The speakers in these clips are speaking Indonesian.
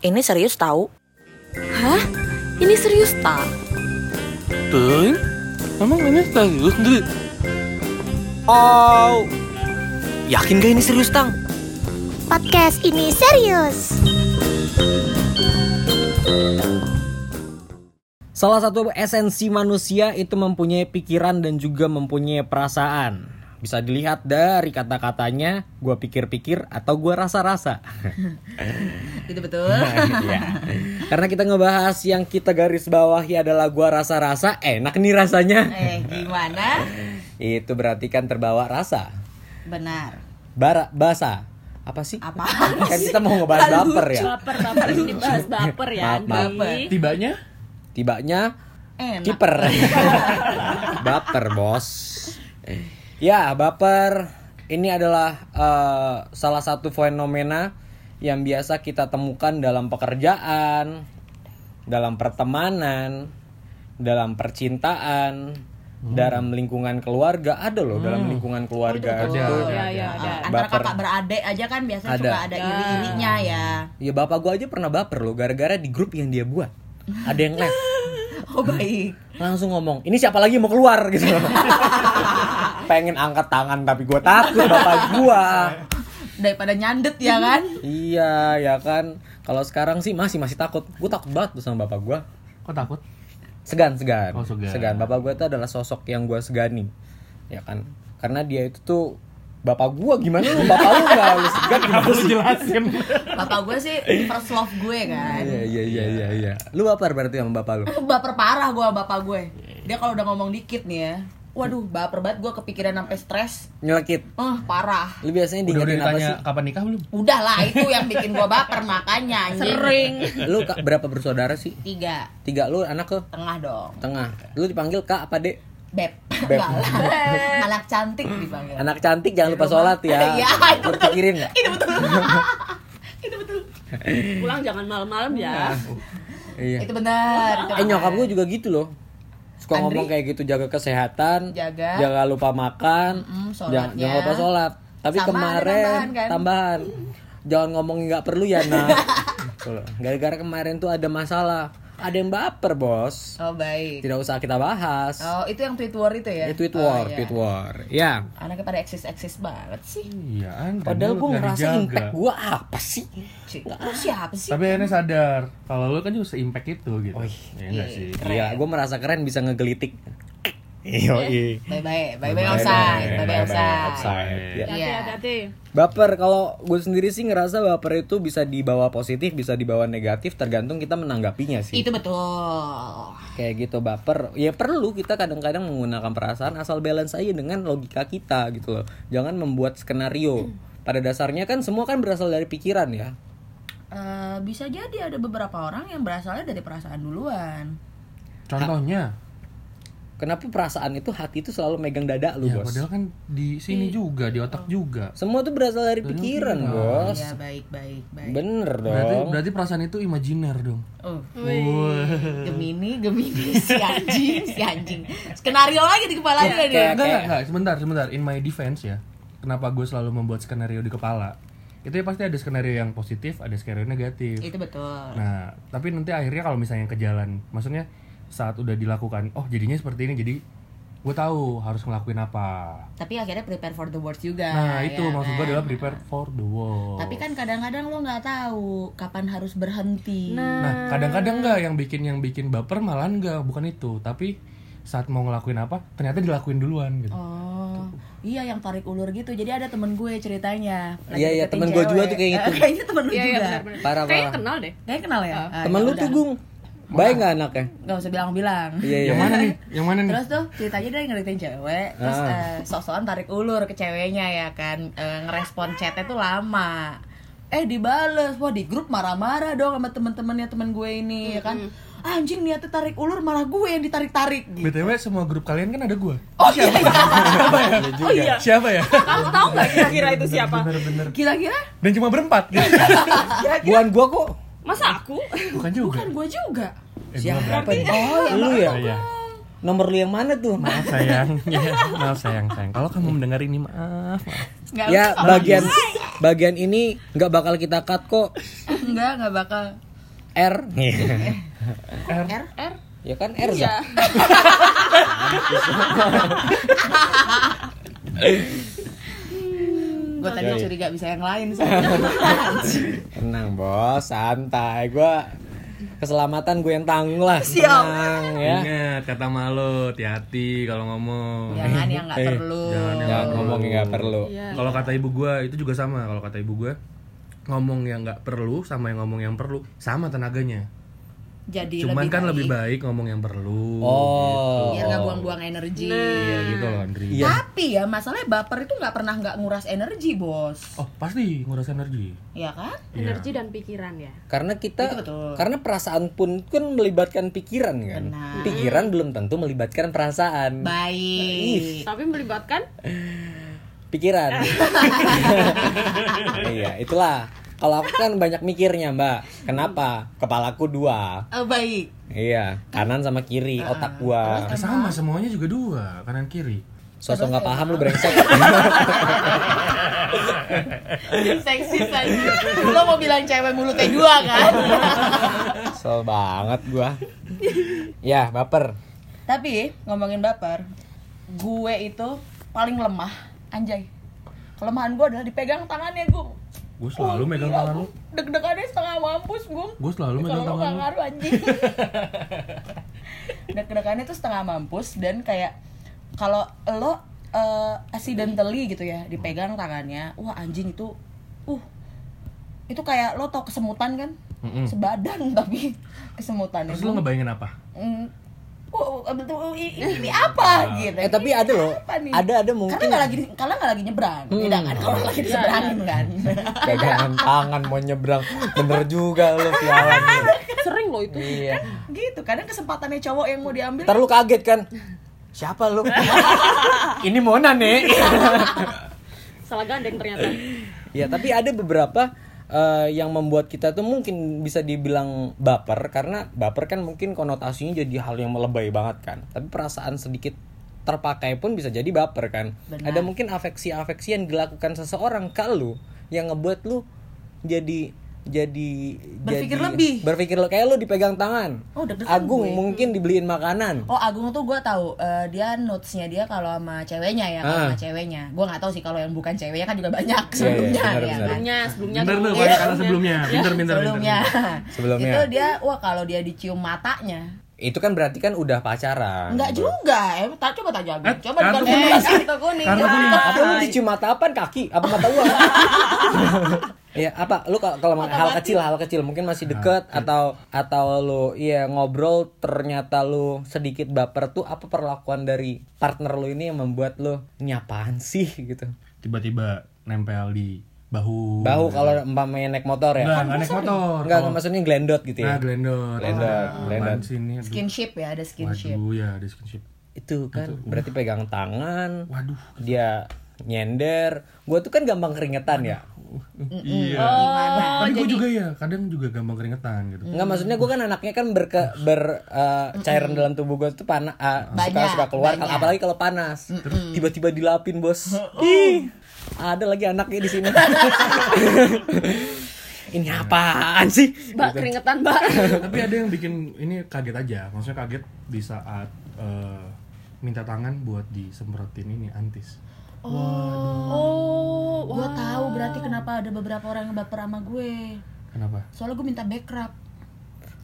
Ini serius tahu? Hah? Ini serius tak? Tuh, emang ini serius Dri? Oh, yakin gak ini serius tang? Podcast ini serius. Salah satu esensi manusia itu mempunyai pikiran dan juga mempunyai perasaan. Bisa dilihat dari kata-katanya, gua pikir-pikir atau gua rasa-rasa. Itu betul. ya. Karena kita ngebahas yang kita garis bawahi adalah gua rasa-rasa, enak nih rasanya. eh, gimana? Itu berarti kan terbawa rasa. Benar. Bara, basa. Apa sih? Apa? Kan kita mau ngebahas baper ya. Baper, baper. Ini bahas baper ya, Maaf, maaf. Tibanya? Tibanya Enak. kiper. baper, Bos. Ya, baper ini adalah eh, salah satu fenomena yang biasa kita temukan dalam pekerjaan, dalam pertemanan, dalam percintaan, dalam lingkungan keluarga. Ada loh dalam lingkungan keluarga Ada, itu. ya, ada. ya, ada. Antara Baper. kakak beradik aja kan biasanya Ada. suka ada iri-irinya ya. Ya bapak gua aja pernah baper loh gara-gara di grup yang dia buat. Ada yang left. Oh baik. langsung ngomong ini siapa lagi mau keluar gitu pengen angkat tangan tapi gue takut bapak gue Daripada nyandet ya kan? iya ya kan kalau sekarang sih masih masih takut gue takut banget tuh sama bapak gue Kok takut? segan segan Oh, segan. bapak gue itu adalah sosok yang gue segani ya kan karena dia itu tuh bapak gue gimana lu bapak lu nggak lu segan gimana Harus sih jelasin. Bapak gue sih first love gue kan. iya iya iya iya iya lu baper berarti sama bapak lu Baper parah gue sama bapak gue. Dia kalau udah ngomong dikit nih ya. Waduh, baper banget gue kepikiran sampai stres. nyelekit Oh, parah. lu biasanya Udah udah diingetin apa ditanya sih kapan nikah belum? Udah lah, itu yang bikin gue baper makanya anjing. Sering. lu Kak, berapa bersaudara sih Tiga, tiga lu anak ke tengah dong. tengah lu dipanggil kak apa dek Beb. Beb. Anak cantik dipanggil. anak cantik jangan lupa sholat ya Iya, itu betul. pikirin Itu betul. itu betul. Pulang jangan malam-malam ya. iya Itu benar. itu eh nyokap gue juga gitu loh suka Andri? ngomong kayak gitu jaga kesehatan Jaga. jangan lupa makan Mm-mm, jangan, sholatnya. jangan lupa sholat tapi Sama ada kemarin tambahan, kan? tambahan jangan ngomongin nggak perlu ya nak Tuh, gara-gara kemarin tuh ada masalah ada yang baper bos Oh, baik. tidak usah kita bahas Oh, itu yang tweet war itu ya? ya tweet Oh, war iya. tweet war ya Anaknya pada eksis-eksis banget sih. Iya, padahal gue ngerasa dijaga. impact gue apa sih Cik, lu siapa sih? Tapi akhirnya sadar kalau lu kan juga se-impact itu gitu. Oh, ya enggak sih. Iya, gue merasa keren bisa ngegelitik. Iya. Bye-bye, bye-bye outside, bye-bye outside. Ya. Hati, Iya. hati. Baper kalau gue sendiri sih ngerasa baper itu bisa dibawa positif, bisa dibawa negatif, tergantung kita menanggapinya sih. Itu betul. Kayak gitu baper. Ya perlu kita kadang-kadang menggunakan perasaan asal balance aja dengan logika kita gitu loh. Jangan membuat skenario. Pada dasarnya kan semua kan berasal dari pikiran ya. Eh, bisa jadi ada beberapa orang yang berasalnya dari perasaan duluan. Contohnya, Kenapa perasaan itu hati itu selalu megang dada lu, ya Bos? padahal kan di sini juga, di otak juga. Semua tuh berasal dari pikiran, Bos. Ya baik, baik, baik. Bener Berarti, dong. berarti perasaan itu imajiner dong. Oh. Gemini, Gemini, si anjing, si anjing. Skenario lagi di kepalanya dia. Kayak- Enggak, enggak, enggak, sebentar, sebentar. In my defense ya. Kenapa gue selalu membuat skenario di kepala? Itu ya pasti ada skenario yang positif, ada skenario negatif. Itu betul. Nah, tapi nanti akhirnya kalau misalnya ke jalan, maksudnya saat udah dilakukan, oh jadinya seperti ini, jadi gue tahu harus ngelakuin apa. Tapi akhirnya prepare for the worst juga. Nah, itu ya maksud gue kan? adalah prepare for the world. Tapi kan kadang-kadang lo nggak tahu kapan harus berhenti. Nah, kadang-kadang nggak yang bikin yang bikin baper malah enggak, bukan itu. Tapi saat mau ngelakuin apa, ternyata dilakuin duluan gitu. Oh, iya yang tarik ulur gitu. Jadi ada temen gue ceritanya. Iya, iya, temen gue juga tuh kayak gitu. Kayaknya temen lu Iya, iya, juga. Parah, Kayaknya parah. kenal deh. Kayaknya kenal ya? Ah, Temen ya lu udah. tuh gung. Baik nggak anaknya? Gak usah bilang-bilang. Iya, iya. Yang mana nih? Yang mana nih? Terus tuh ceritanya dia ngeliatin cewek, terus Ah. eh, sok-sokan tarik ulur ke ceweknya ya kan, Eh, ngerespon chatnya tuh lama. Eh dibales, wah di grup marah-marah dong sama temen-temennya temen gue ini ya kan. Anjing niatnya tarik ulur malah gue yang ditarik-tarik. Gitu. BTW semua grup kalian kan ada gue. Oh iya, Oh iya. Siapa ya? Kamu tahu nggak kira-kira itu siapa? Bener-bener. kira-kira Dan cuma berempat. Bukan gua kok. Masa aku? Bukan juga. bukan gue juga. Eh, gua Siapa nih? Oh ya, Lu ya? Iya. Nomor lu yang mana tuh? Maaf sayang, ya, maaf sayang, sayang. Kalau kamu mendengar ini maaf. maaf. nggak Ya usah. bagian bagian ini nggak bakal kita cut kok. enggak nggak bakal. R. R R. ya kan R. Iya. gue tadi Yoi. curiga bisa yang lain sih Tenang bos, santai. Gua keselamatan gue yang tanggung lah. Siap. Tenang ya. Ingat kata malu, hati-hati kalau ngomong. jangan yang nggak Eh, perlu jangan yang Jangan ngomong yang nggak perlu. Iya. Kalau kata ibu gua itu juga sama. Kalau kata ibu gua ngomong yang nggak perlu sama yang ngomong yang perlu sama tenaganya. Jadi Cuman lebih kan baik. lebih baik ngomong yang perlu. Oh. biar nggak buang-buang energi Iya gitu loh Andri. Iya. tapi ya masalahnya baper itu nggak pernah nggak nguras energi bos Oh pasti nguras energi. ya kan Energi dan pikiran ya. Karena kita Itu betul. karena perasaan pun kan melibatkan pikiran kan. Benar. Pikiran belum tentu melibatkan perasaan. baik Tapi melibatkan Pikiran. iya, itulah. Kalau aku kan banyak mikirnya, Mbak. Kenapa? Kepalaku dua. Oh, baik Iya, kanan sama kiri otak gua. Ya, sama semuanya juga dua kanan kiri. Sosok nggak paham lu brengsek. seksi saja lo mau bilang cewek mulutnya dua kan Kesel banget gua. Ya, baper. tapi ngomongin baper gue itu paling lemah anjay kelemahan gue adalah dipegang tangannya gue Gue selalu megang tangan lu. deg-degannya setengah mampus gue Gue selalu megang tangan lu. ngaruh anjing deg-degannya tuh setengah mampus dan kayak kalau lo uh, accidentally gitu ya dipegang tangannya wah anjing itu uh itu kayak lo tau kesemutan kan Mm-mm. sebadan tapi kesemutan Terus itu lu ngebayangin apa? mm, betul ini, ini apa gitu Eh tapi ada loh. Ada ada mungkin karena nggak lagi karena nggak lagi nyebrang Hmm. beda kan kalau lagi diseberangin kan pegangan tangan mau nyebrang. Bener juga sialan. nih. sering loh itu. Iya. gitu kadang kesempatannya cowok yang mau diambil Ntar lu kaget kan. Siapa lu? Ini Mona nih. Salah gandeng ternyata. ya tapi ada beberapa eh, yang membuat kita tuh mungkin bisa dibilang baper karena baper kan mungkin konotasinya jadi hal yang melebay banget kan tapi perasaan sedikit terpakai pun bisa jadi baper kan Benar. ada mungkin afeksi-afeksi yang dilakukan seseorang ke lu yang ngebuat lu jadi jadi Berpikir jadi- lebih. berpikir lo kayak lu dipegang tangan Oh, deg-degan Agung gue. mungkin dibeliin makanan Oh Agung tuh gue tahu eh, dia notesnya dia kalau sama ceweknya ya kalau Ah. sama ceweknya gue nggak tahu sih kalau yang bukan ceweknya kan juga banyak iya, sebelumnya benar, ya benar. kan Sebelumnya, sebelumnya Bener tuh, dulu. banyak karena sebelumnya. Pinter, pinter, sebelumnya Sebelumnya. itu dia wah kalau dia dicium matanya itu kan berarti kan udah pacaran. Enggak juga, eh, tak coba tanya Agung. Eh, Coba kartu kuning. kartu kuning. Kartu kuning. apa lu dicium mata apa kaki? Apa mata uang Iya apa? Lu kalau kalau hal kecil hal kecil. Mungkin masih deket atau atau lu iya ngobrol ternyata lu sedikit baper tuh apa perlakuan dari partner lu ini yang membuat lu ini apaan sih? gitu. Tiba-tiba nempel di bahu. bahu kalau umpamanya naik motor ya enggak naik motor. enggak enggak maksudnya glendot gitu Nah, ya glendot. Glendot, Ah, glendot. apaan sih ini? Aduh. Skinship ya, ada skinship. Waduh, ya ada skinship. itu kan berarti pegang tangan Waduh. dia nyender gue tuh kan gampang keringetan ya Iya. Gimana? Tapi gue juga ya, kadang juga gampang keringetan gitu. Enggak maksudnya gue kan anaknya kan berke, ber eh, cairan dalam tubuh gue tuh panas suka Banyak, suka keluar banyak. apalagi kalau panas tiba-tiba dilapin bos ih ada lagi anaknya di sini ini apaan sih Mbak, keringetan, Mbak. Tapi ada yang bikin ini kaget aja. Maksudnya kaget di saat eh, minta tangan buat disemprotin ini antis. Oh, Gue tahu berarti kenapa ada beberapa orang yang baper sama gue. Kenapa? Soalnya gue minta backup.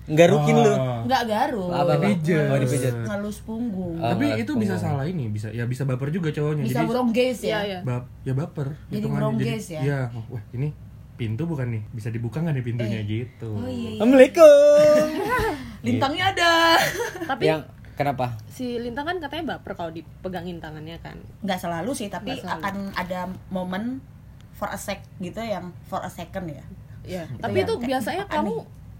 Garukin lu Oh. Nggak garuk. apa apa Dipijat. oh dipijat punggung. Oh, Tapi itu bisa punggung. salah ini, bisa ya bisa baper juga cowoknya. Bisa Jadi burung gaze Iya, ya. iya. bap, ya baper. Jadi ngerongges ya? Iya, wah ini pintu bukan nih, bisa dibuka nggak nih pintunya gitu. Oh iya. iya. Assalamualaikum Lintangnya ada. Tapi yang kenapa si Lintang kan katanya baper kalau dipegangin tangannya kan. Nggak selalu sih, tapi selalu. akan ada momen for a sec gitu yang for a second ya. Iya. Itu Tapi itu kayak biasanya aneh. kamu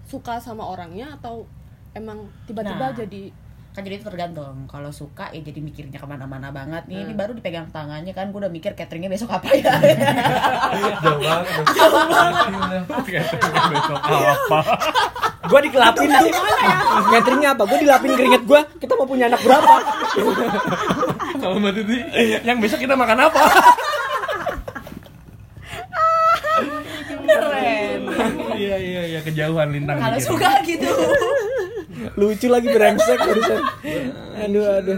suka sama orangnya atau emang tiba-tiba Nah. jadi kan jadi itu tergantung kalau suka ya jadi mikirnya ke mana-mana banget nih ini Hmm. baru dipegang tangannya kan gue udah mikir cateringnya besok apa ya Jauh banget. Besok apa? gue dikelapin tuh nyetriknya apa gue dilapin keringet gue kita mau punya anak berapa Kalau Mbak Titi, yang besok kita makan apa? keren Iya kejauhan lintang. kalau suka gitu Lucu lagi brengsek barusan. Aduh aduh.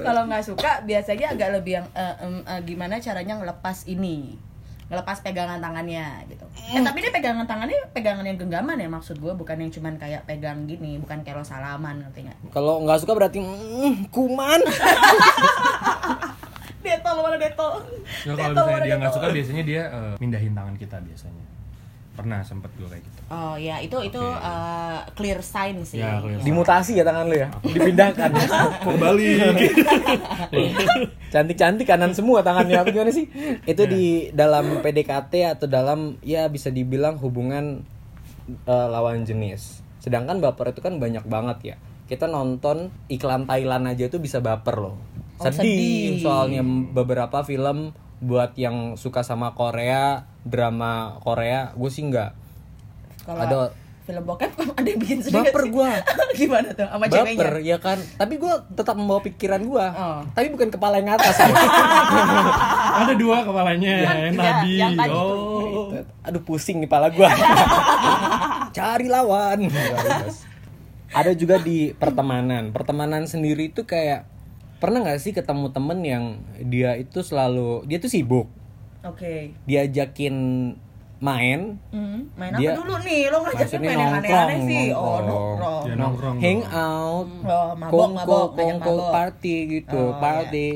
kalau nggak suka biasanya agak lebih yang eh, em, eh, gimana caranya ngelepas ini ngelepas pegangan tangannya gitu eh tapi ini pegangan tangannya pegangan yang genggaman ya maksud gue bukan yang cuman kayak pegang gini bukan kayak lo salaman ngerti nggak Kalau nggak suka berarti mm, kuman. detol mana detol Ya, kalau misalnya dia nggak suka biasanya dia eh, mindahin tangan kita biasanya. Pernah sempet gue kayak gitu. oh ya itu itu eh, clear sign sih Ya, clear Dimutasi ya tangan lu ya. Dipindahkan. Kembali. Cantik-cantik kanan semua tangannya apa gimana sih? Itu di dalam PDKT atau dalam ya bisa dibilang hubungan eh, lawan jenis. Sedangkan baper itu kan banyak banget ya. Kita nonton iklan Thailand aja tuh bisa baper loh. Oh, sedih, sedih. soalnya beberapa film buat yang suka sama Korea, drama Korea, gue sih enggak. kalau Ada- film bokep ada yang bikin sedih Baper nggak gua. gimana tuh sama baper ceweknya ya kan tapi gue tetap membawa pikiran gue Oh. tapi bukan kepala yang atas Ada dua kepalanya yang iya, tadi. yang tadi tuh. oh. aduh pusing nih pala gue cari lawan ada juga di pertemanan pertemanan sendiri itu kayak pernah nggak sih ketemu temen yang dia itu selalu dia tuh sibuk oke diajakin main Hmm, main Dia- apa dulu nih? Lo ngajakin main yang nongkrong aneh-aneh sih. Oh, nongkrong. nongkrong. Ya nongkrong. hang dong. out Oh, mabok, kongko mabok, ngajak kongko mabok. party gitu Oh, party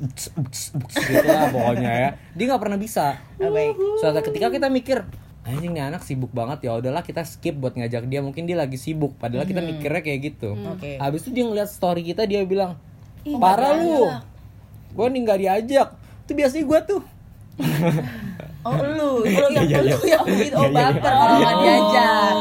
Uts, uts, uts, gitu lah pokoknya ya dia nggak pernah bisa Oh, suatu ketika kita mikir anjing nih anak sibuk banget ya udahlah kita skip buat ngajak dia mungkin dia lagi sibuk padahal kita mikirnya kayak gitu Oke. habis itu dia ngeliat story kita dia bilang Ih, parah lu gue nih nggak diajak itu biasanya gue tuh Oh, lu. Lu yang Iya, iya. lu yang gitu. Oh, Iya, iya, baper iya. kalau nggak diajak.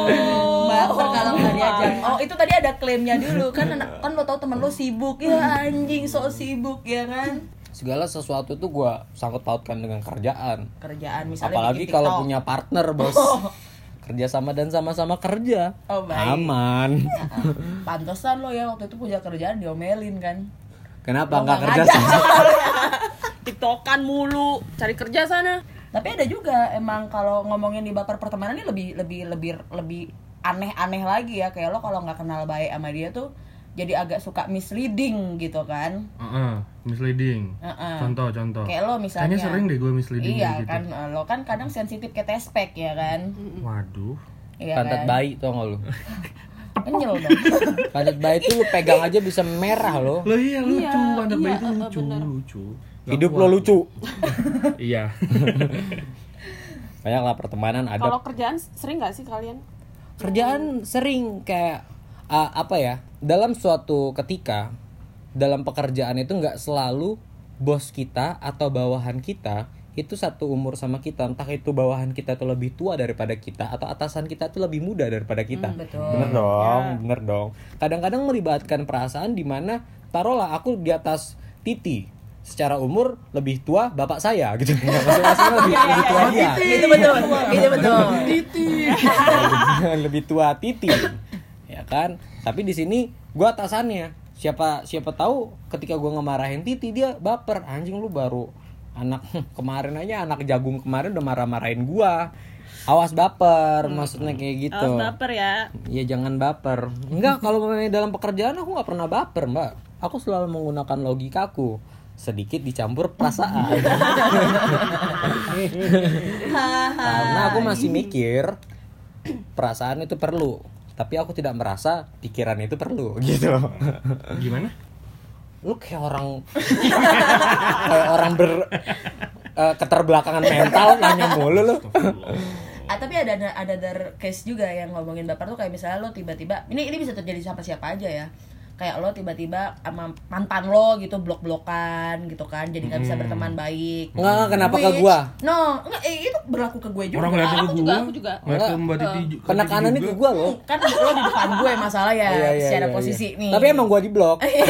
Baper kalau nggak diajak. Oh, itu tadi ada klaimnya dulu kan anak kan lo tau temen lo sibuk ya anjing so sibuk ya kan. segala sesuatu tuh gue sangkut pautkan dengan kerjaan Kerjaan misalnya apalagi kalau punya partner bos kerja sama dan sama-sama kerja Oh, baik. aman Pantesan lo ya waktu itu punya kerjaan diomelin kan. Kenapa nggak kerja sama tiktokan mulu cari kerja sana Tapi ada juga emang kalau ngomongin di baper pertemanan ini lebih lebih lebih lebih aneh-aneh lagi ya kayak lo kalau nggak kenal baik sama dia tuh jadi agak suka misleading gitu kan. Heeh, misleading. Heeh. Contoh, contoh. Kayak lo misalnya Kayaknya sering deh gue misleading Iya gitu. kan lo kan kadang sensitif ke tespek ya kan. Waduh. Iya pantat kan. bayi tau gak lu Kenyel dong. pantat bayi tuh lu pegang aja bisa merah lo Lo iya lucu, Iya, pantat iya, bayi itu eh, lucu, bener. lucu. Gak hidup kuat. lo lucu Iya. banyak lah pertemanan ada kalau kerjaan sering nggak sih kalian kerjaan sering kayak ah, apa ya dalam suatu ketika dalam pekerjaan itu nggak selalu bos kita atau bawahan kita itu satu umur sama kita entah itu bawahan kita tuh lebih tua daripada kita atau atasan kita tuh lebih muda daripada kita. Hmm, betul. bener dong bener dong. Kadang-kadang melibatkan perasaan di mana taruhlah aku di atas titi. Secara umur lebih tua bapak saya gitu. Masing-masing lebih, lebih tua dia. Itu betul. Itu betul. lebih tua Titi. Ya kan? Tapi di sini gua atasannya. Siapa siapa tahu ketika gua ngemarahin Titi dia baper. Anjing lu baru anak kemarin aja anak jagung kemarin udah marah-marahin gua. Awas baper maksudnya kayak gitu. Awas baper ya. Ya jangan baper. Enggak kalau memang dalam pekerjaan aku nggak pernah baper mbak. Aku selalu menggunakan logikaku sedikit dicampur perasaan. Karena aku masih mikir perasaan itu perlu. Tapi aku tidak merasa pikiran itu perlu gitu. Gimana? Lu kayak orang kayak orang ber eh, keterbelakangan mental nanya mulu lu. Ah, tapi ada ada ada ada case juga yang ngomongin baper tuh kayak misalnya lo tiba-tiba ini ini bisa terjadi sama siapa aja ya kayak lo tiba-tiba sama mantan lo gitu blok-blokan gitu kan jadi nggak bisa berteman baik. Nggak, nggak, kenapa ke Which- gua? no nggak eh, itu berlaku ke gue juga. Orang ke aku gue. juga, aku juga. Ke Mbak Titi ke penekanan ini ke gua loh. Kan lo di depan gue masalah ya Iya, iya, secara iya, posisi iya. nih. Tapi emang gua di blok. Iya.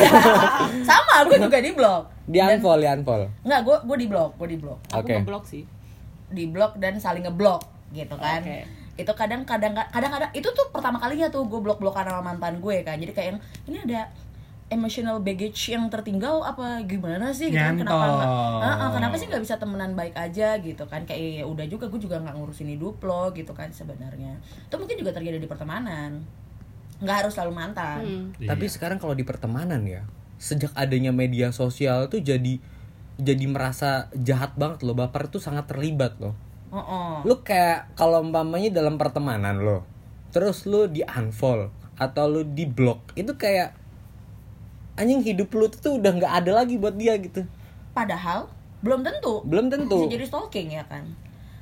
sama gue juga di blok. Di unfollow di unfollow. Nggak gue gue di blok gue di blok. Aku ngeblok sih. Di blok dan saling ngeblok gitu kan. Oke. Itu kadang kadang kadang kadang itu tuh pertama kalinya tuh gue blok blokan sama mantan gue kan jadi kayak yang, ini ada emotional baggage yang tertinggal apa gimana sih? Gitu kan kenapa nggak Ah, ah, kenapa sih nggak bisa temenan baik aja gitu kan? Kayak ya udah juga gue juga nggak ngurusin hidup lo gitu kan sebenarnya. Itu mungkin juga terjadi di pertemanan. Nggak harus selalu mantan. Hmm. Tapi sekarang kalau di pertemanan ya, sejak adanya media sosial tuh jadi jadi merasa jahat banget loh. Baper tuh sangat terlibat loh. Oh, oh. Lu kayak kalau umpamanya dalam pertemanan lo, terus lu di unfollow atau lu di block, itu kayak anjing hidup lu tuh udah nggak ada lagi buat dia gitu. padahal belum tentu Belum tentu. bisa jadi stalking ya kan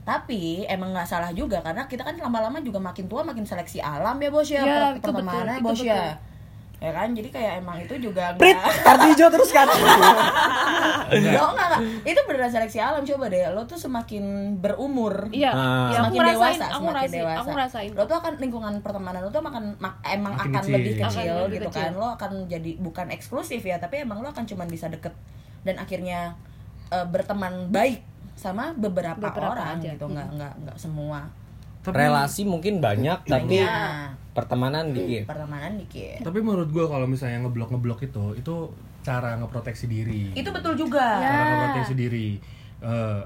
tapi emang nggak salah juga karena kita kan lama-lama juga makin tua makin seleksi alam ya bos ya, Ya, pertemanan betul, bos itu ya ya kan jadi kayak emang itu juga Prit, nggak kartu hijau terus kan. Lo nggak nggak. itu beneran seleksi alam coba deh lo tuh semakin berumur Iya, aku semakin ngerasain, dewasa aku semakin ngerasain, dewasa aku ngerasain. lo tuh akan lingkungan pertemanan lo tuh akan mak- emang Makin akan kecil. lebih Akan kecil lebih gitu kecil. kan lo akan jadi bukan eksklusif ya tapi emang lo akan cuman bisa deket dan akhirnya eh, berteman baik sama beberapa, Beberapa orang aja. gitu nggak nggak nggak semua Relasi mungkin banyak tapi Banyak. Pertemanan dikit. pertemanan dikit Tapi menurut gue kalau misalnya ngeblok ngeblok itu itu cara ngeproteksi diri. itu betul juga Ya. Cara ngeproteksi diri. Eh,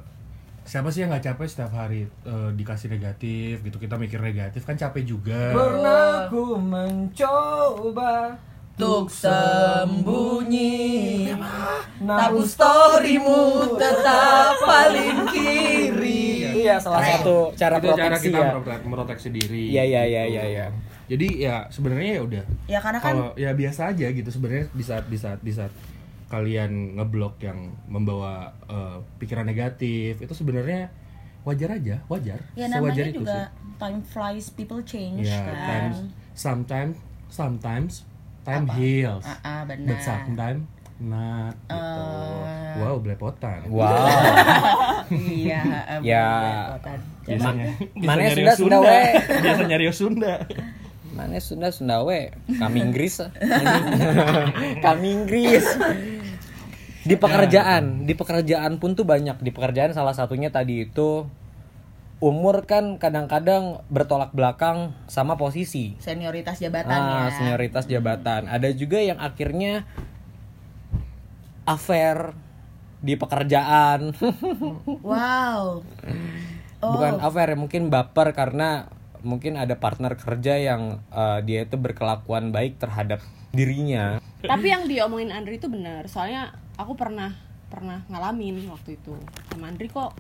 siapa sih yang nggak capek setiap hari eh, dikasih negatif gitu kita mikir negatif kan capek juga. Pernah ku mencoba Untuk sembunyi Tabu storymu tetap paling kiri Iya, salah satu cara itu cara proteksi kita ya. memproteksi diri. Iya, iya, iya, iya, iya. Jadi ya sebenarnya ya udah. Ya karena kan Kalau ya biasa aja gitu sebenarnya di saat di saat di saat kalian ngeblok yang membawa eh, pikiran negatif itu sebenarnya wajar aja, wajar. Ya namanya Sewajar itu juga sih. time flies, people change Ya, kan. times, sometimes, sometimes time heals, Ah, ah, benar. but sometimes not. Gitu. Eh. wow, belepotan. Wow. iya, Ya. belepotan. Biasanya, Mana Sunda, Sunda, we. Biasa nyari Sunda. Mana Sunda Sunda we? Kami Inggris. Kami Inggris. Di pekerjaan, di pekerjaan pun tuh banyak. Di pekerjaan salah satunya tadi itu umur kan kadang-kadang bertolak belakang sama posisi. Senioritas jabatan Ah, ya. senioritas jabatan. Ada juga yang akhirnya affair di pekerjaan. Wow. Oh. Bukan affair, mungkin baper karena mungkin ada partner kerja yang eh, dia itu berkelakuan baik terhadap dirinya. Tapi yang diomongin Andri itu benar. Soalnya aku pernah pernah ngalamin waktu itu sama Andri kok.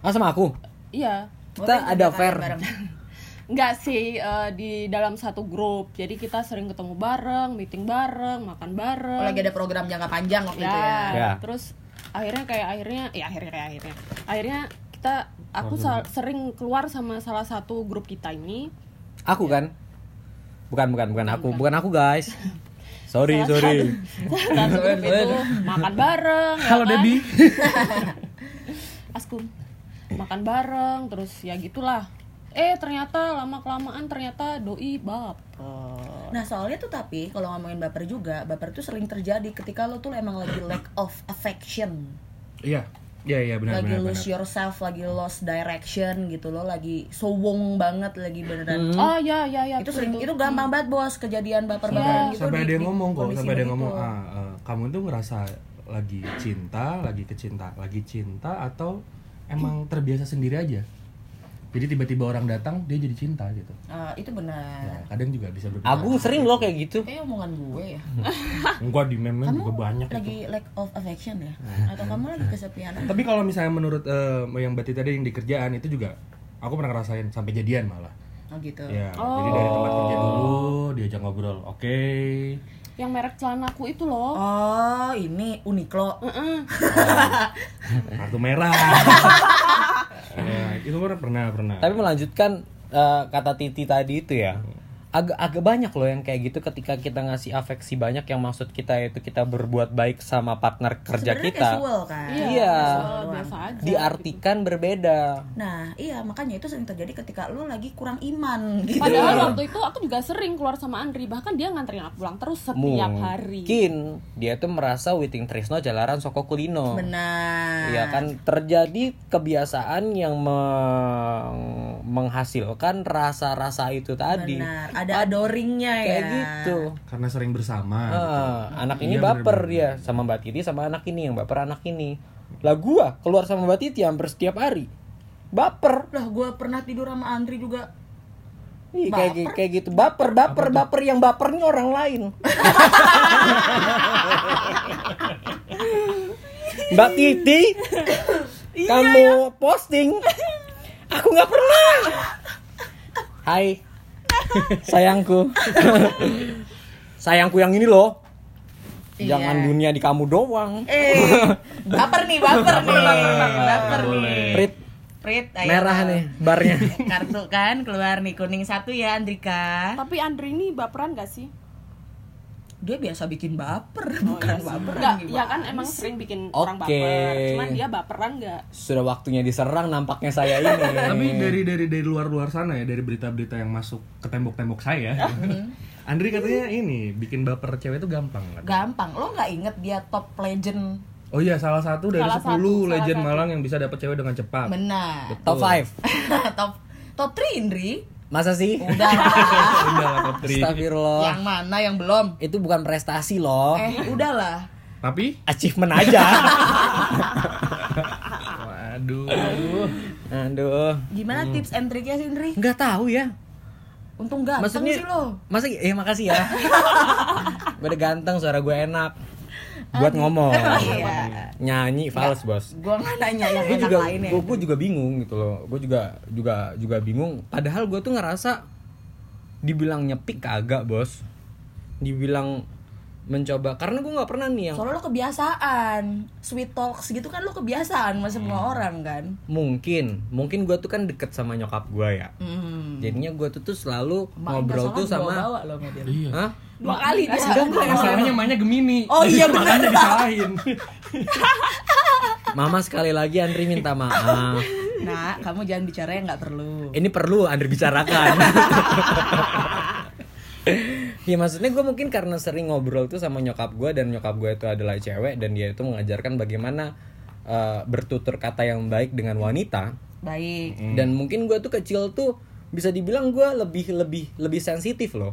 Ah sama aku. Iya. Kita ada. Bareng. Enggak sih eh, di dalam satu grup. Jadi kita sering ketemu bareng, meeting bareng, makan bareng. Oh, lagi ada program jangka panjang waktu ya, itu ya. Ya. Terus akhirnya kayak akhirnya ya akhirnya kayak akhirnya. Akhirnya kita aku sa- sering keluar sama salah satu grup kita ini. Aku kan? Bukan bukan bukan aku, bukan aku guys. Sorry Salah sorry. Salah satu grup itu makan bareng. ya Halo kan? Debbie. Askum. Makan bareng terus ya gitulah. Eh ternyata lama kelamaan ternyata doi baper. Nah soalnya tuh tapi kalau ngomongin baper juga, baper tuh sering terjadi ketika lo tuh emang lagi lack of affection, Iya, iya iya benar lagi benar. lose benar. yourself, lagi lost direction gitu lo, lagi sowong banget, lagi beneran. Oh ya ya ya. Itu betul, sering, itu gampang banget bos kejadian baper-baperan gitu. sampai di- ada yang di ngomong kok sampai begitu. ngomong ah eh, kamu tuh ngerasa lagi cinta lagi kecinta lagi cinta atau emang terbiasa sendiri aja jadi tiba-tiba orang datang dia jadi cinta gitu Ah, itu benar. ya, kadang juga bisa berbeda Agung sering loh kayak gitu. Kayak omongan gue ya. enggak di meme juga banyak itu lagi lack of affection ya? Atau kamu lagi kesepian? tapi kalau misalnya menurut eh, yang berarti tadi yang di kerjaan itu juga aku pernah ngerasain sampai jadian malah Oh gitu. ya jadi dari tempat kerja dulu diajak ngobrol oke Yang merek celanaku itu loh. Oh, ini Uniqlo. Heeh. kartu merah ya, itu pernah pernah pernah Tapi melanjutkan eh, kata Titi tadi itu ya. Agak agak banyak loh yang kayak gitu ketika kita ngasih afeksi banyak yang maksud kita itu kita berbuat baik sama partner kerja Sebenarnya kita. casual kan. Iya. casual, biasa aja. Diartikan berbeda. Nah, iya makanya itu sering terjadi ketika lu lagi kurang iman gitu. Padahal waktu itu aku juga sering keluar sama Andri, bahkan dia nganterin aku pulang terus setiap hari. Mungkin dia tuh merasa Witing Trisno jalaran Soko Kulino. Benar. Iya kan terjadi kebiasaan yang meng- menghasilkan rasa-rasa itu tadi. Benar. Ada adoringnya ya. kayak gitu. Karena sering bersama. gitu. Ah, anak ini Iya, baper bener-bener. dia sama Mbak Titi sama anak ini yang baper anak ini. Lah gua keluar sama Mbak Titi hampir setiap hari. Baper. Lah gue pernah tidur sama Andri juga. Ih, kayak, kayak gitu. Baper baper baper yang bapernya orang lain. Mbak Titi kamu posting. Aku nggak pernah. Hai sayangku sayangku yang ini loh jangan Iya. dunia di kamu doang Eh, baper nih, baper nih. Baper nih. Prit Prit, ayo. merah nih barnya Kartu kan keluar nih kuning satu ya Andrika. Tapi Andri ini baperan gak sih? Dia biasa bikin baper, bukan baper. Enggak, ya kan emang sering bikin orang Oke. baper. Cuman dia baperan gak? sudah waktunya diserang nampaknya saya ini Tapi dari dari dari luar-luar sana ya, dari berita-berita yang masuk ke tembok-tembok saya. Andri katanya ini bikin baper cewek itu gampang kan? Gampang. Lo nggak inget dia top legend? Oh iya, salah satu dari Salah 10 satu, salah legend satu. Malang yang bisa dapat cewek dengan cepat. Benar. top 5 top top 3 Indri. Masa sih Udah lah. Udah lah top 3. Astagfirullah yang mana yang belum? itu bukan prestasi loh Eh, udahlah. Tapi achievement aja waduh. aduh Gimana tips and triknya sih Indri? nggak tahu ya Untung ganteng maksudnya sih lo. masa eh makasih ya gue udah ganteng suara gue enak buat ngomong. Iya. nyanyi fals bos. Gua nggak nanya yang gue enak juga lainnya. gue, gue juga bingung gitu loh. Gue juga juga juga bingung. Padahal gue tuh ngerasa dibilang nyepik kagak bos. Dibilang mencoba karena gue nggak pernah nih yang Soalnya lo kebiasaan Sweet talks gitu kan lo kebiasaan sama semua orang kan mungkin mungkin gue tuh kan deket sama nyokap gue ya hmm. jadinya gue tuh tuh selalu Main ngobrol tuh sama bawa-bawa lo. Iya. Hah? Dua kali dia Masalahnya mainnya Gemini. Oh iya, makanya disalahin. Mama sekali lagi Andri minta maaf Nah, kamu jangan bicara yang nggak perlu. ini perlu Andri bicarakan ya maksudnya gue mungkin karena sering ngobrol tuh sama nyokap gue dan nyokap gue itu adalah cewek dan dia itu mengajarkan bagaimana eh, bertutur kata yang baik dengan wanita Baik. dan mungkin gue tuh kecil tuh bisa dibilang gue lebih lebih lebih sensitif loh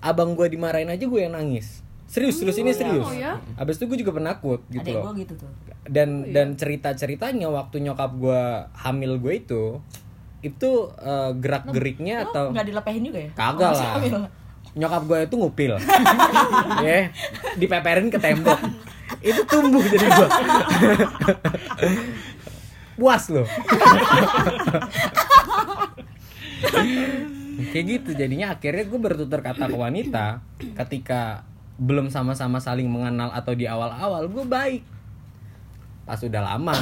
abang gue dimarahin aja gue yang nangis serius terus ini serius Oh ya? abis itu gue juga penakut gitu Adek loh gitu tuh. dan dan cerita ceritanya waktu nyokap gue hamil gue itu itu gerak geriknya atau nggak dilepehin juga ya? kagak Masih lah hamil? Nyokap gue itu ngupil. Ya dipeperin ke tembok. Itu tumbuh jadi gue puas loh. Kayak gitu jadinya. Akhirnya gue bertutur kata ke wanita. Ketika belum sama-sama saling mengenal atau di awal-awal gue baik pas udah lama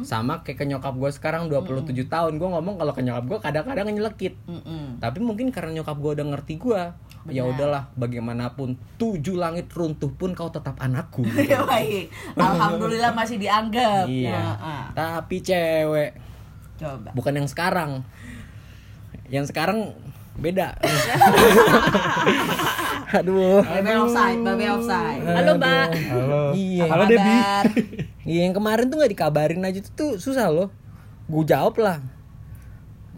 sama kayak ke nyokap gue sekarang 27 tahun gue ngomong kalau ke nyokap gue kadang-kadang nyelekit Mm-mm. tapi mungkin karena nyokap gue udah ngerti gue ya udahlah bagaimanapun tujuh langit runtuh pun kau tetap anakku Ya baik. Alhamdulillah masih dianggap. iya Nah, ah. tapi cewek Coba. bukan yang sekarang yang sekarang beda aduh Babe offside, babe offside. Halo, Mbak. Halo. Iya. Halo Debbie. Kabar. Iya yang kemarin tuh nggak dikabarin aja tuh, tuh susah loh. Gue jawab lah.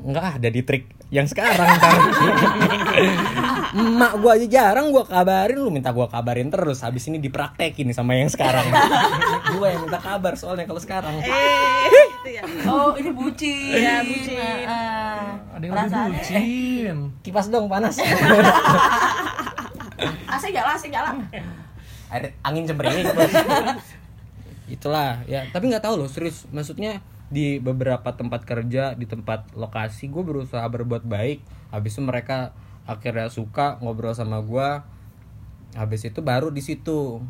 Enggak ada di trik yang sekarang ntar. Emak gue aja jarang gue kabarin lu minta gue kabarin terus habis ini dipraktekin sama yang sekarang. gue yang minta kabar soalnya kalau sekarang. Oh, ini bucin. Iya, bucin. Ah. Ada yang lebih bucin. Kipas dong panas. AC nyala, AC nyala. Air angin cembereng. Itulah ya, tapi nggak tahu loh serius. Maksudnya di beberapa tempat kerja, di tempat lokasi gue berusaha berbuat baik. Habis itu mereka akhirnya suka ngobrol sama gue. Habis itu baru di situ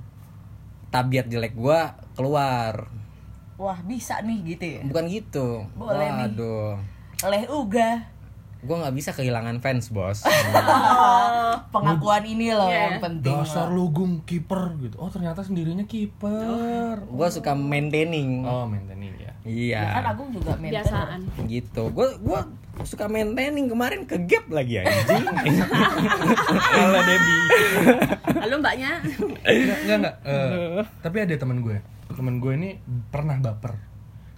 tabiat jelek gue keluar. Wah, bisa nih gitu ya. Bukan gitu. Boleh nih. Waduh. Leh uga. Gue nggak bisa kehilangan fans bos. Pengakuan ini loh Iya. yang penting. Dasar loh. lu gum kiper gitu. Oh, ternyata sendirinya kiper. gue suka maintaining. Oh, maintaining ya. Iya. Ya kan Agung juga maintain. Biasaan. gitu gue gua suka maintaining kemarin ke gap lagi anjing Halo Debbie. Halo, Mbaknya. Enggak, enggak, enggak. Eh, tapi ada teman gue. Teman gue ini pernah baper.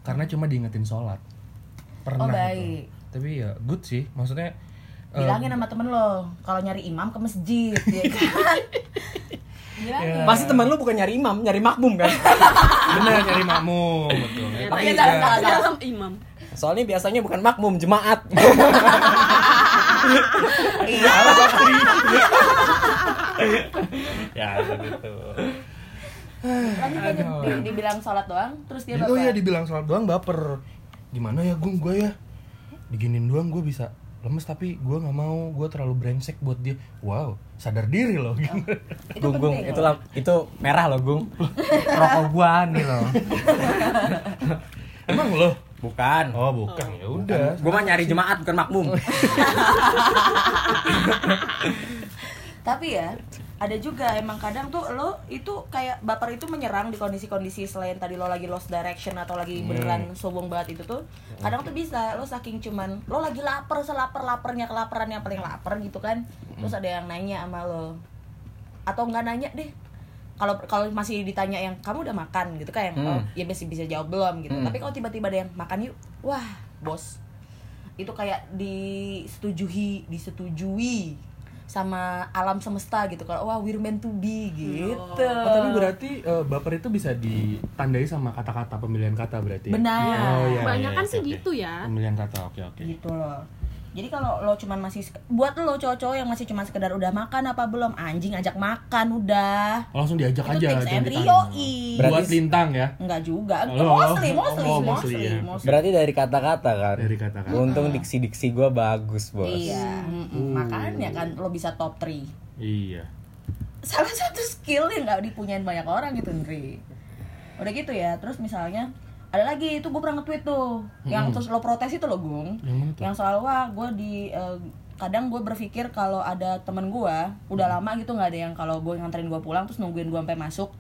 Karena cuma diingetin sholat. Pernah. Oh, gitu. Tapi ya good sih. Maksudnya bilangin sama temen lo kalau nyari imam ke masjid ya kan? Bilangin. Pasti teman lu bukan nyari imam, nyari makmum kan? bener nyari makmum betul. Tapi Iya, jangan salah salah dalam imam. Soalnya biasanya bukan makmum, jemaat. iya. Ya gitu lanjut dibilang sholat doang terus dia oh iya baper? dibilang sholat doang baper. Gimana ya gung gue ya diginin doang gue bisa lemes tapi gue nggak mau gue terlalu brengsek buat dia wow sadar diri loh itu Gung, Gung, itu loh. lah- itu merah loh, Gung. Rokok gua nih loh. emang lo Bukan. oh bukan ya udah Gua mah nyari jemaat bukan makmum. tapi ya ada juga emang kadang tuh lo itu kayak baper itu menyerang di kondisi-kondisi selain tadi lo lagi lost direction atau lagi beneran sombong banget itu tuh kadang tuh bisa lo saking cuman lo lagi lapar selapar laparnya kelaparan yang paling lapar gitu kan terus ada yang nanya sama lo atau nggak nanya deh kalau kalau masih ditanya yang kamu udah makan? gitu kan yang oh, ya bisa bisa jawab belum gitu tapi kalau tiba-tiba ada yang makan yuk. Wah bos itu kayak disetujui disetujui sama alam semesta gitu kalau wah we're meant to be gitu Oh, tapi berarti eh, baper itu bisa ditandai sama kata-kata pemilihan kata berarti. ya? Benar. Oh, iya, Kebanyakan iya, sih oke, gitu ya. Pemilihan kata, oke oke. gitu loh jadi kalau lo cuman masih buat lo cowok-cowok yang masih cuma sekedar udah makan apa belum anjing ajak makan udah Oh, langsung diajak itu aja, tips jangan and yoi Berarti- Buat lintang ya. enggak juga Oh, mostly oh, mostly oh, mostly, mostly ya. mostly. Berarti dari kata-kata kan. Dari kata-kata. Untung diksi-diksi gua bagus, Bos. iya mm-mm. makanya kan lo bisa top 3 Iya. salah satu skill yang nggak dipunyain banyak orang gitu Nri udah gitu ya terus misalnya ada lagi itu gue pernah nge-tweet tuh. Yang terus lo protes itu lo gung. Yang yang soal wah gue di eh, kadang gue berpikir kalau ada temen gue udah lama gitu nggak ada yang kalau gue nganterin gue pulang terus nungguin gue sampai masuk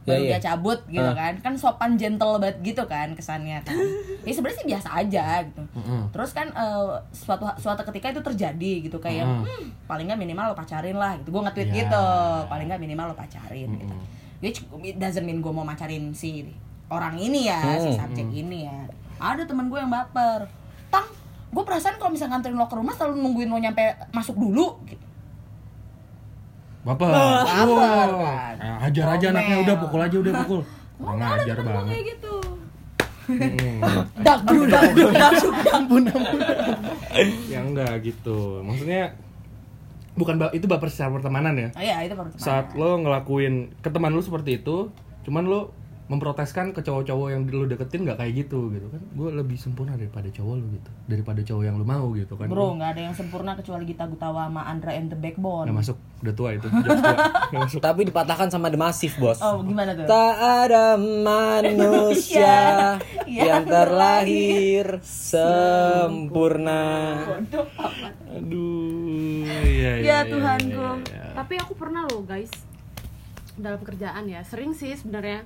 Ya, baru iya. dia cabut gitu Ah. kan. Kan sopan gentle banget gitu kan kesannya kan. Ya sebenarnya sih biasa aja gitu. Mm-mm. terus kan eh, suatu suatu ketika itu terjadi gitu kayak Mm. hmm, paling nggak minimal lo pacarin lah gitu. Gue nge-tweet Ya. gitu paling nggak minimal lo pacarin gitu. Which doesn't mean gue mau macarin si orang ini ya si Hmm. subjek ini ya ada temen gue yang baper tang gue perasaan kalau misalnya nganterin lo ke rumah selalu nungguin lo nyampe masuk dulu gitu Baper. baper Wow. kan. Nah, hajar aja anaknya udah pukul aja udah pukul. Kurang ajar temen gue banget. kayak gitu Mm-mm. dak dulu dak dulu dak dulu ya enggak gitu. Maksudnya bukan ba- itu baper secara pertemanan ya. oh iya itu teman. Saat lo ngelakuin ke teman lo seperti itu, cuman lo memproteskan ke cowok-cowok yang lo deketin nggak kayak gitu gitu kan. Gue lebih sempurna daripada cowok lo gitu. Daripada cowok yang lo mau gitu kan. Bro nggak ada yang sempurna kecuali Gita Gutawa sama Andra and the Backbone. Nggak masuk. Udah tua itu. Tua. Masuk. Tapi dipatahkan sama The Massive, Bos. oh gimana tuh? Tak ada manusia Iya, yang terlahir sempurna. aduh iya, ya Tuhanku tapi aku pernah loh guys dalam kerjaan ya. Sering sih sebenarnya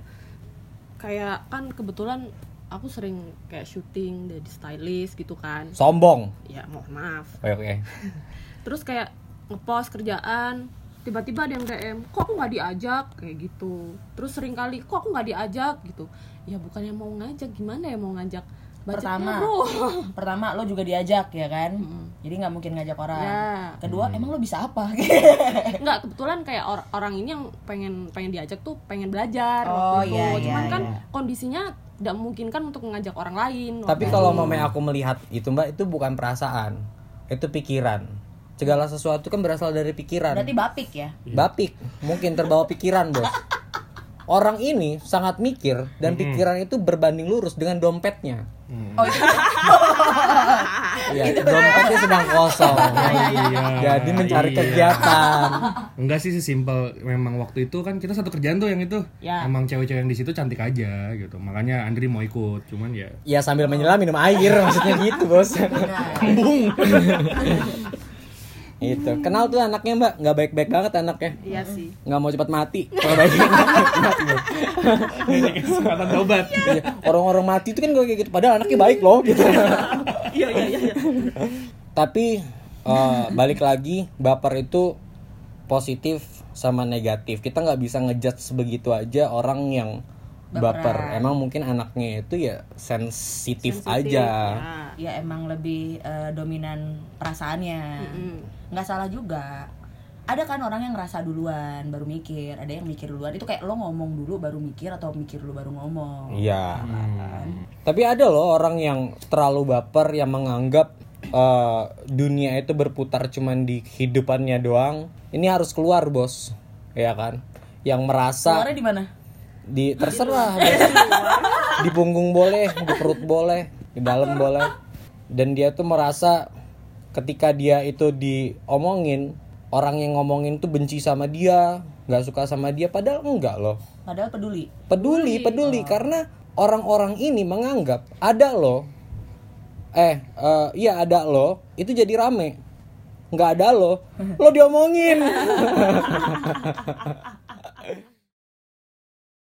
kayak kan kebetulan aku sering kayak syuting jadi stylist gitu kan. Sombong. ya mohon maaf. Oke, oke. terus kayak ngepost kerjaan tiba-tiba ada yang DM kok aku nggak diajak? Kayak gitu. Terus sering kali kok aku nggak diajak? Gitu. Ya bukannya mau ngajak gimana ya mau ngajak Pertama bro pertama lo juga diajak ya kan jadi nggak mungkin ngajak orang Ya. kedua emang lo bisa apa Enggak, kebetulan kayak or- orang ini yang pengen pengen diajak tuh pengen belajar Oh, waktu itu. iya, Cuman iya, kan iya. kondisinya tidak memungkinkan untuk mengajak orang lain. Tapi kalau mama aku melihat itu, Mbak, itu bukan perasaan. Itu pikiran. Segala sesuatu kan berasal dari pikiran. berarti bapik ya Bapik, mungkin terbawa pikiran, Bos. Orang ini sangat mikir dan pikiran itu berbanding lurus dengan dompetnya. oh itu Iya, dompetnya sedang kosong. Iya, Jadi mencari iya. kegiatan. Enggak sih sesimpel memang waktu itu kan kita satu kerjaan tuh yang itu. Ya. Emang cewek-cewek yang di situ cantik aja gitu. Makanya Andri mau ikut, cuman ya Ya sambil menyelam minum air maksudnya gitu, Bos. kembung. Itu. Kenal tuh anaknya, Mbak. nggak baik-baik banget anaknya. Iya sih. nggak mau cepat mati. Kalau baik mati, Bos. Ini kesempatan tobat. Iya, orang-orang mati itu kan gue kayak gitu padahal anaknya baik loh gitu Iya iya iya. iya. tapi eh, balik lagi baper itu positif sama negatif kita nggak bisa ngejudge sebegitu aja orang yang baper. Emang mungkin anaknya itu ya sensitif, Sensitif, aja. ya. ya emang lebih eh, dominan perasaannya nggak salah juga ada kan orang yang ngerasa duluan baru mikir ada yang mikir duluan itu kayak lo ngomong dulu baru mikir atau mikir dulu baru ngomong Iya. Tapi ada loh orang yang terlalu baper yang menganggap eh, dunia itu berputar cuman di kehidupannya doang. Ini harus keluar, Bos. Ya kan? Yang merasa keluarnya di mana di terserah. Di punggung boleh, di perut boleh, di dalam boleh. Dan dia tuh merasa ketika dia itu diomongin, orang yang ngomongin tuh benci sama dia, nggak suka sama dia, padahal enggak loh. Padahal peduli. Peduli peduli. karena orang-orang ini menganggap ada lo eh eh, iya ada lo itu jadi rame. Nggak ada lo lo diomongin